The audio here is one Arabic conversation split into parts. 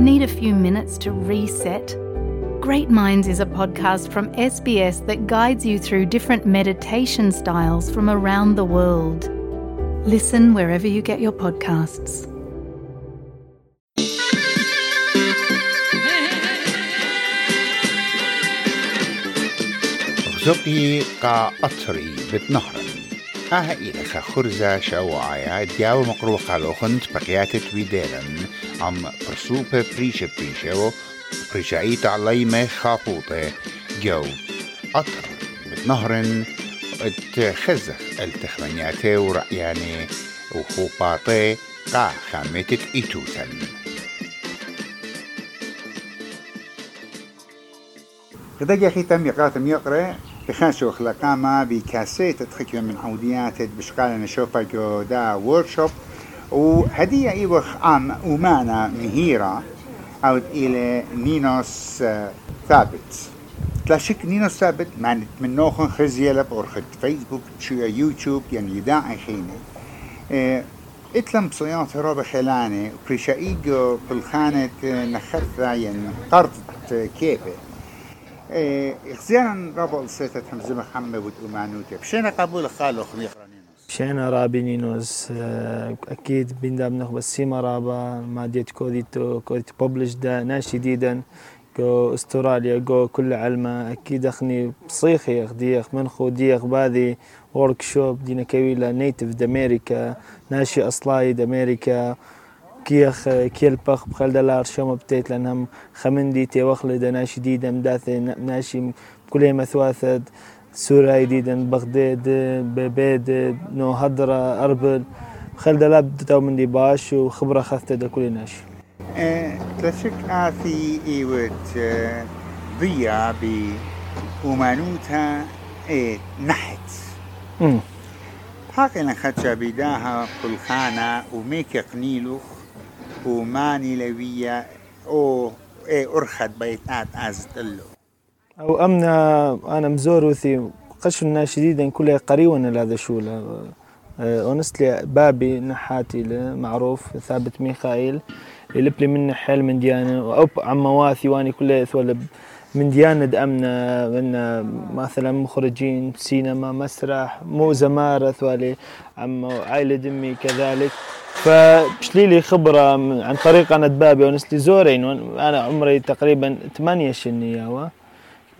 Need a few minutes to reset? Great Minds is a podcast from SBS that guides you through different meditation styles from around the world. Listen wherever you get your podcasts. زقي قا أطري بتنهرن آها إلى خرزة شوعية دياو مقروقة لوخنت بقياتت ويدالن عم برسوبة بريشة بريشة بريشايت عليمة خاطوطة جو أطر بتنهرن اتخزخ التخمنياتي ورأياني وخوباطي قا خامتت إيتوتن قدق أخي تم يقاتم يقرأ بخاشو خلقاما بكاسيت تخكي من عوديات بشقال نشوفا جو دا ووركشوب وهدية إيوخ عام ومانا مهيرة أو إلى نينوس آه، ثابت. تلاشك نينوس ثابت معنت من نوخن خزيلة بورخد فيسبوك شو يوتيوب يعني يداعي خيني آه إتلم بصيات روبة خلاني وكريشايجو بالخانة نخثة يعني قرض كيفة. إخزيانا رابع السيتة حمزة محمد ومعنوتي بشينا قبول خالو خميقرا شينا رابي نينوس آه، أكيد بين دام نخ بس سيما رابا ما ديت كوديتو كوديت بوبلش دا ناشي ديدا جو أستراليا جو كل علمة أكيد أخني بصيخي اخديخ من خوديخ باذي ورك شوب دينا كويلا نيتف دامريكا ناشي أصلاي دامريكا كيخ كيل بخ بخل دلار شوم بتيت لأنهم خمندي تي وخلد ناشي ديدا مداثي ناشي كل مثواثد سورة جديدة بغداد ببيد نو هدرة أربل. خل دلاب تو من دي باش وخبرة خذت دا كل ناشي تلاشك آثي إيوت آه، ضيا بأمانوتها إيه نحت. هاكنا خدشا بداها كل خانة وميك قنيلوخ وماني لوية أو إيه أرخد بيتات ازتلو أو أمنا أنا مزوروثي قش الناس شديدا كلها قريونا لهذا شو اونستلي بابي نحاتي معروف ثابت ميخائيل اللي بلي من حيل من ديانة. عم واثي واني كلها ثولب من ديانة أمنا من مثلا مخرجين سينما مسرح مو زمارة ثوالي عم عائلة دمي كذلك. فبشليلي خبرة عن طريق أنا دبابي ونسلي زورين أنا عمري تقريبا ثمانية شنية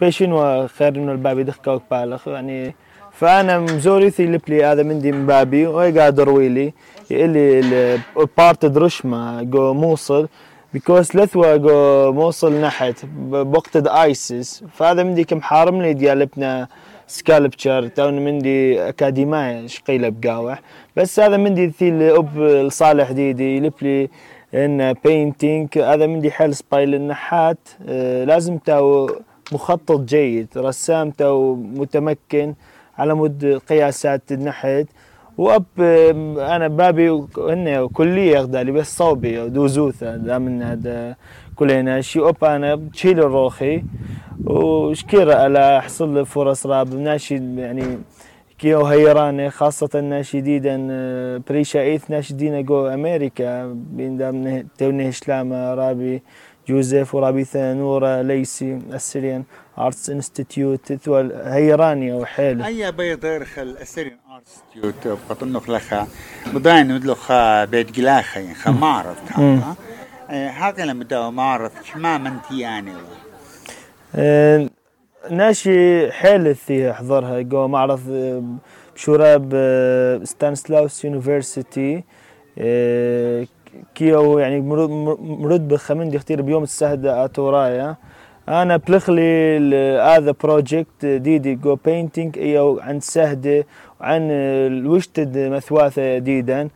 بيشين وخير من البابي دخكوك بالخ يعني فأنا مزوريثي لبلي هذا مندي مبابي وقاعد رويلي اللي بارت درشمة جو موصل. بيكوز لثوة جو موصل نحت بوقت ايسس فهذا مندي كم حارم لي ديالبنا سكالبتشر. تون مندي أكاديمية شقيلة بقاوح بس هذا مندي ثيل اب لصالح ديدي لبلي إن بينتينج هذا مندي حل سبايل النحات. آه، لازم تاو مخطط جيد رسام تو متمكن على مود قياسات النحت. وأب أنا بابي هن كلية يغدالي بس صوبي دوزوثة دام هذا كلنا شي اوب أنا تشيل الروخي. وشكيرة على حصل فرص راب. ناشي يعني كيو هيراني خاصة ناشديدا آه، بريشا إيث ناشدين جو أمريكا. بين دام توني شلامة رابي. جوزيف ورابي ثانورة ليسي السريان آرتس إنستيتيوت ثوال هيراني أو حيل أي بيض يرخل اسرين ارستيوت بقطن خلخا مضاين مدلخا بيت قلاخا يعني معرض هذا هاكا لما داو معرض شما منتي يعني آه، ناشي حيلثي احضرها جو معرض آه، بشوراب آه، ستانسلاوس يونيفرسيتي آه، كيو يعني مرد- مرد بخمن اختير بيوم السهدة اتورايا أنا بلخلي هذا بروجكت ديدي جو بينتينج ايو عن سهدة وعن الوشتد مثواثة ديدا.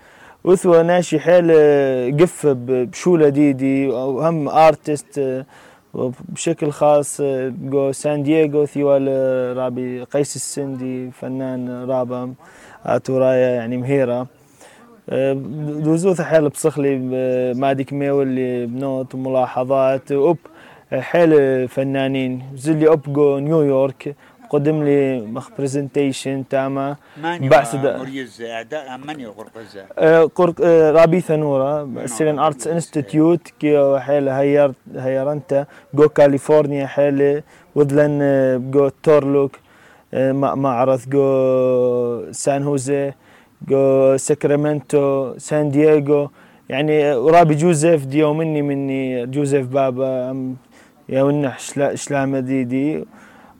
وثوى ناشي حيل آه، قف بشولة ديدي وهم ارتست بشكل خاص آه، جو سان دييغو ثيوال آه، رابي قيس السندي فنان رابم اتورايا يعني مهيرة. آه، دوزوث حيل بصخلي ماديك ميولي بنوت وملاحظات. وب حيل فنانين. زلي أوب جو نيويورك قدم لي مخ برزنتيشن تاما بعث اعداء ماني قرقزة قرق رابي ثنورة سيرين ارتس انستيتيوت كي حيل هير هيرنتا جو كاليفورنيا حيل وذلن جو تورلوك معرض جو سان هوزي. ساكرامنتو سان دييغو يعني رابي جوزيف ديو مني مني جوزيف بابا يا ونح شلامة دي دي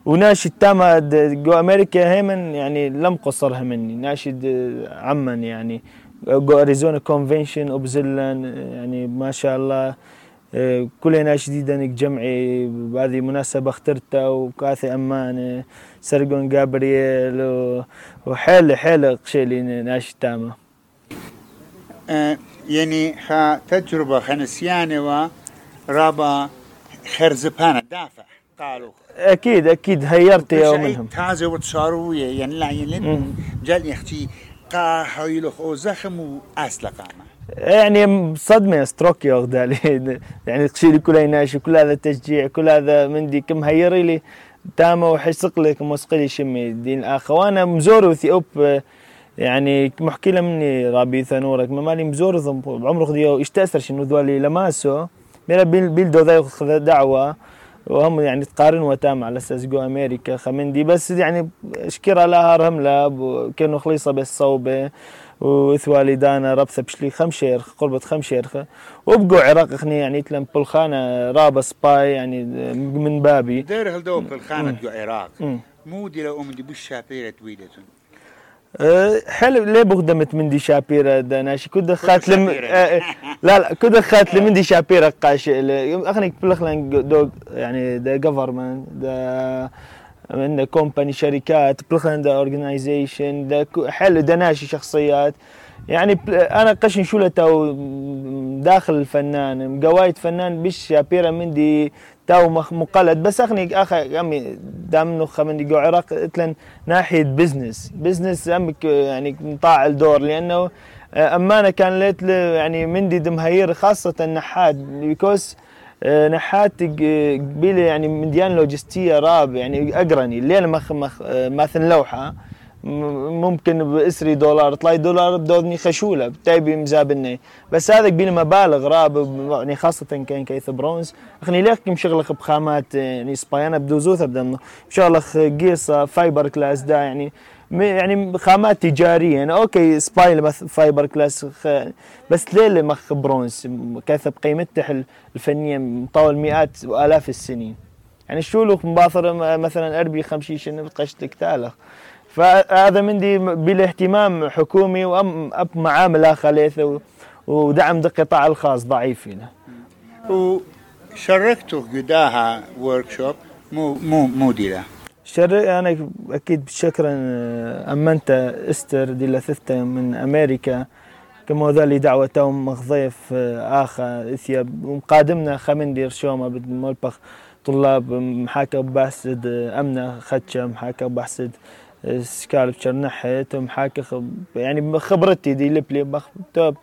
وناشد تاما جو أمريكا هيمن يعني لم قصرها مني ناشد عمن يعني جو اريزونا كونفنشن اوبزلن يعني ما شاء الله كل ناشدين دانك جمعي بهذه مناسبة اخترتها وكاثي أمان سرقون جابرييل وحيل حيل قشيلي ناشد تاما أه يعني خا تجربة خنسيانة ورابا خرزبانة دافع قالوا. أكيد أكيد هيرت يا منهم تازة وتصاروية يعني لا يعني جال يختي قا حيلخ أو زخم واصل قامه يعني صدمة ستروك يا غدالي يعني تشيلي كل ناشي كل هذا تشجيع كل هذا مندي كم هيري لي. تاما وحسق لك مسقلي شمي دين اخ وأنا مزور وثي اوب يعني محكي له مني رابي ثانورك ما مالي مزور بعمره خديو اشتأثر شنو ذولي لماسو ميرا بيل بيل ذا دعوة. وهم يعني تقارن وتام على أساس جو أمريكا خمندي. بس يعني شكرا لها رملة كانوا خليصة بس صوبة وثوالي دانا ربثة بشلي خمشير قربة خمشير وبقوا عراق خني يعني تلم بالخانة رابا سباي يعني من بابي. دير هل دو بالخانة جو عراق. مودي لو أمدي بوش شابيرة ويدتون حلو ليه بخدمت مندي شابيرة دا ناشي؟ كود خات لم لا لا كود خات لمندي شابيرة قاش أخني بلخلان دو يعني دا جفرمنت دا من كومباني شركات بلخلان دا اورجنايزيشن دا حلو دا ناشي شخصيات. يعني أنا قشن شولته داخل الفنان. مقوايد فنان بش شابيرة مندي تاو مقلد. بس أخني أخي أمي دام خمن جو عراق إتلن ناحية بزنس بزنس أمك يعني نطاع الدور لأنه امانه كان ليت يعني مندي دمهير خاصة نحات. بيكوز نحات قبيلة يعني مديان لوجستية راب يعني أقرني. الليلة مخ مخ ماثن لوحة ممكن بأسري دولار طلعي دولار بدودني خشولة بتايبي مزابني بس هذا قبيل مبالغ راب يعني خاصة كان كيث برونز. أخني ليك كم شغلك بخامات يعني سبايانا بدوزوث ابدا شغلك قيصة فايبر كلاس دا يعني يعني خامات تجارية. يعني أوكي سبايل فايبر كلاس بس ليه مخ برونز. كيف بقيمته الفنية مطول مئات وآلاف السنين. يعني شو لك مباثر مثلا أربي خمشيشن بتقشت لك تالخ فهذا مندي بالاهتمام حكومي وام أب معامله خليث ودعم القطاع الخاص ضعيف هنا. وشاركته قداها ورك شوب مو مو مو ديلا شر أنا أكيد شكرا أمنت إستر دي لثثة من أمريكا. كما ذا لي دعوة توم مخضيف اخا اثياب ومقادمنا خمندير شوما بالملبخ طلاب محاكا بحسد أمنة خدشة محاكا بحسد سكالب شرنحت محاكي يعني خبرتي دي لبلي توب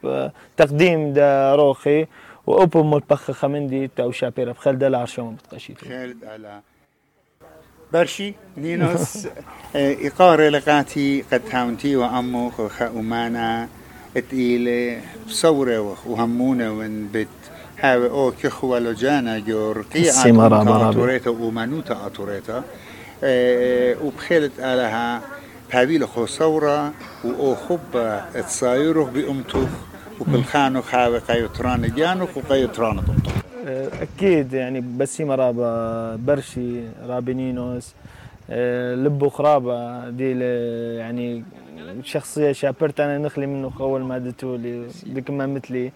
تقديم دا روخي وأوبو ملبخ خمندي تاو شابيرا بخل دلار شو بتقشيتو خالد على برشي نينوس إقارة لقاتي قد هاونتي وأمو خا أمانا اتيلي بصورة وهمونة وان بت هاوي أو كخوة لجانا جور قيعة أطوريتا ومانوتا أطوريتا وبخيلت آلها بهابيل خو ثورة وأو خب تصايره بأمتوخ وبالخانو خاوي قيطران جانوخ وقيطران طمطم أكيد يعني بسيمة رابا برشي رابينينوس لبو خرابة دي يعني شخصية شابرت أنا نخلي منه أول ما دتولي ديك ما مثلي.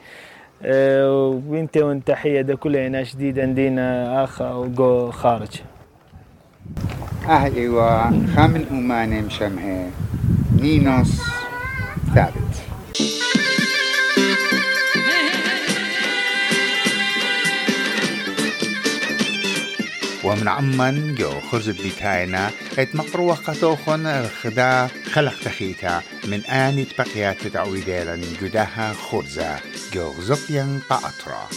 وإنت وإنت تحية ده كلها ناس جديدة عندنا آخا وجو خارج. أهلي وخامن أماني مشمه نينوس ثابت. ومن عمان جو خرز بيتاينا ات مقروة قطوخن خدا خلق تخيتا من آني تبقيات تعويدالا جداها خرزة جو زقيا قاطرة.